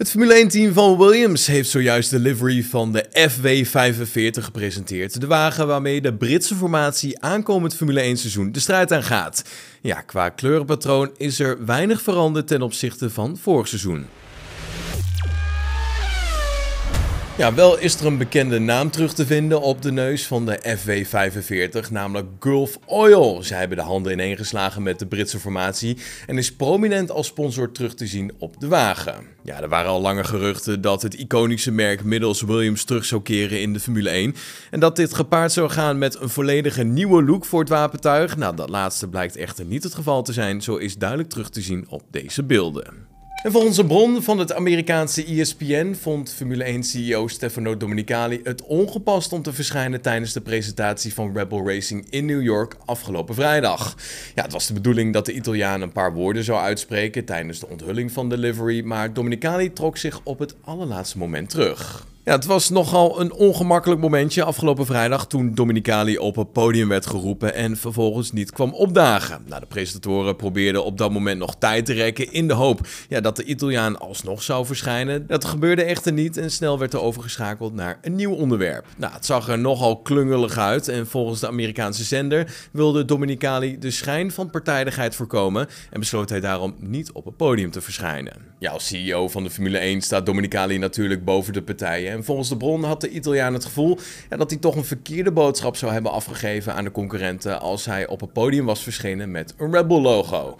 Het Formule 1-team van Williams heeft zojuist de livery van de FW45 gepresenteerd. De wagen waarmee de Britse formatie aankomend Formule 1-seizoen de strijd aan gaat. Ja, qua kleurenpatroon is er weinig veranderd ten opzichte van vorig seizoen. Ja, wel is er een bekende naam terug te vinden op de neus van de FW45, namelijk Gulf Oil. Zij hebben de handen ineengeslagen met de Britse formatie en is prominent als sponsor terug te zien op de wagen. Ja, er waren al lange geruchten dat het iconische merk middels Williams terug zou keren in de Formule 1 en dat dit gepaard zou gaan met een volledige nieuwe look voor het wapentuig. Nou, dat laatste blijkt echter niet het geval te zijn, zo is duidelijk terug te zien op deze beelden. En volgens een bron van het Amerikaanse ESPN vond Formule 1-CEO Stefano Domenicali het ongepast om te verschijnen tijdens de presentatie van Rebel Racing in New York afgelopen vrijdag. Ja, het was de bedoeling dat de Italiaan een paar woorden zou uitspreken tijdens de onthulling van de livery, maar Domenicali trok zich op het allerlaatste moment terug. Ja, het was nogal een ongemakkelijk momentje afgelopen vrijdag toen Dominicali op het podium werd geroepen en vervolgens niet kwam opdagen. Nou, de presentatoren probeerden op dat moment nog tijd te rekken in de hoop ja, dat de Italiaan alsnog zou verschijnen. Dat gebeurde echter niet en snel werd er overgeschakeld naar een nieuw onderwerp. Nou, het zag er nogal klungelig uit en volgens de Amerikaanse zender wilde Dominicali de schijn van partijdigheid voorkomen en besloot hij daarom niet op het podium te verschijnen. Ja, als CEO van de Formule 1 staat Dominicali natuurlijk boven de partijen en volgens de bron had de Italiaan het gevoel dat hij toch een verkeerde boodschap zou hebben afgegeven aan de concurrenten als hij op het podium was verschenen met een Red Bull logo.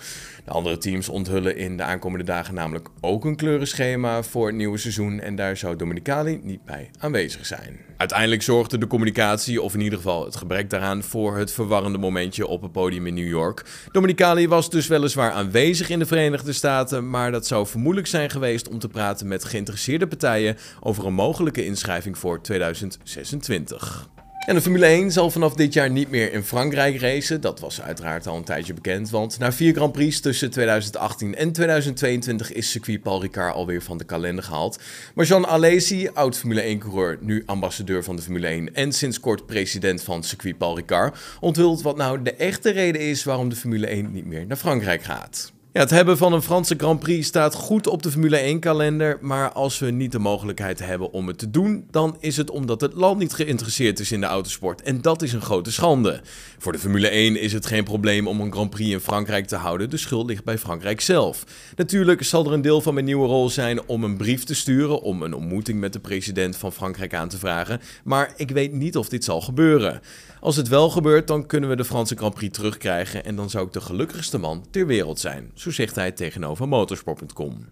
De andere teams onthullen in de aankomende dagen namelijk ook een kleurenschema voor het nieuwe seizoen en daar zou Dominicali niet bij aanwezig zijn. Uiteindelijk zorgde de communicatie, of in ieder geval het gebrek daaraan, voor het verwarrende momentje op het podium in New York. Dominicali was dus weliswaar aanwezig in de Verenigde Staten, maar dat zou vermoedelijk zijn geweest om te praten met geïnteresseerde partijen over een mogelijke inschrijving voor 2026. En de Formule 1 zal vanaf dit jaar niet meer in Frankrijk racen. Dat was uiteraard al een tijdje bekend, want na vier Grand Prix tussen 2018 en 2022 is circuit Paul Ricard alweer van de kalender gehaald. Maar Jean Alesi, oud Formule 1-coureur, nu ambassadeur van de Formule 1 en sinds kort president van circuit Paul Ricard, onthult wat nou de echte reden is waarom de Formule 1 niet meer naar Frankrijk gaat. Ja, het hebben van een Franse Grand Prix staat goed op de Formule 1-kalender, maar als we niet de mogelijkheid hebben om het te doen, dan is het omdat het land niet geïnteresseerd is in de autosport. En dat is een grote schande. Voor de Formule 1 is het geen probleem om een Grand Prix in Frankrijk te houden, de schuld ligt bij Frankrijk zelf. Natuurlijk zal er een deel van mijn nieuwe rol zijn om een brief te sturen, om een ontmoeting met de president van Frankrijk aan te vragen, maar ik weet niet of dit zal gebeuren. Als het wel gebeurt, dan kunnen we de Franse Grand Prix terugkrijgen en dan zou ik de gelukkigste man ter wereld zijn. Zo zegt hij tegenover motorsport.com.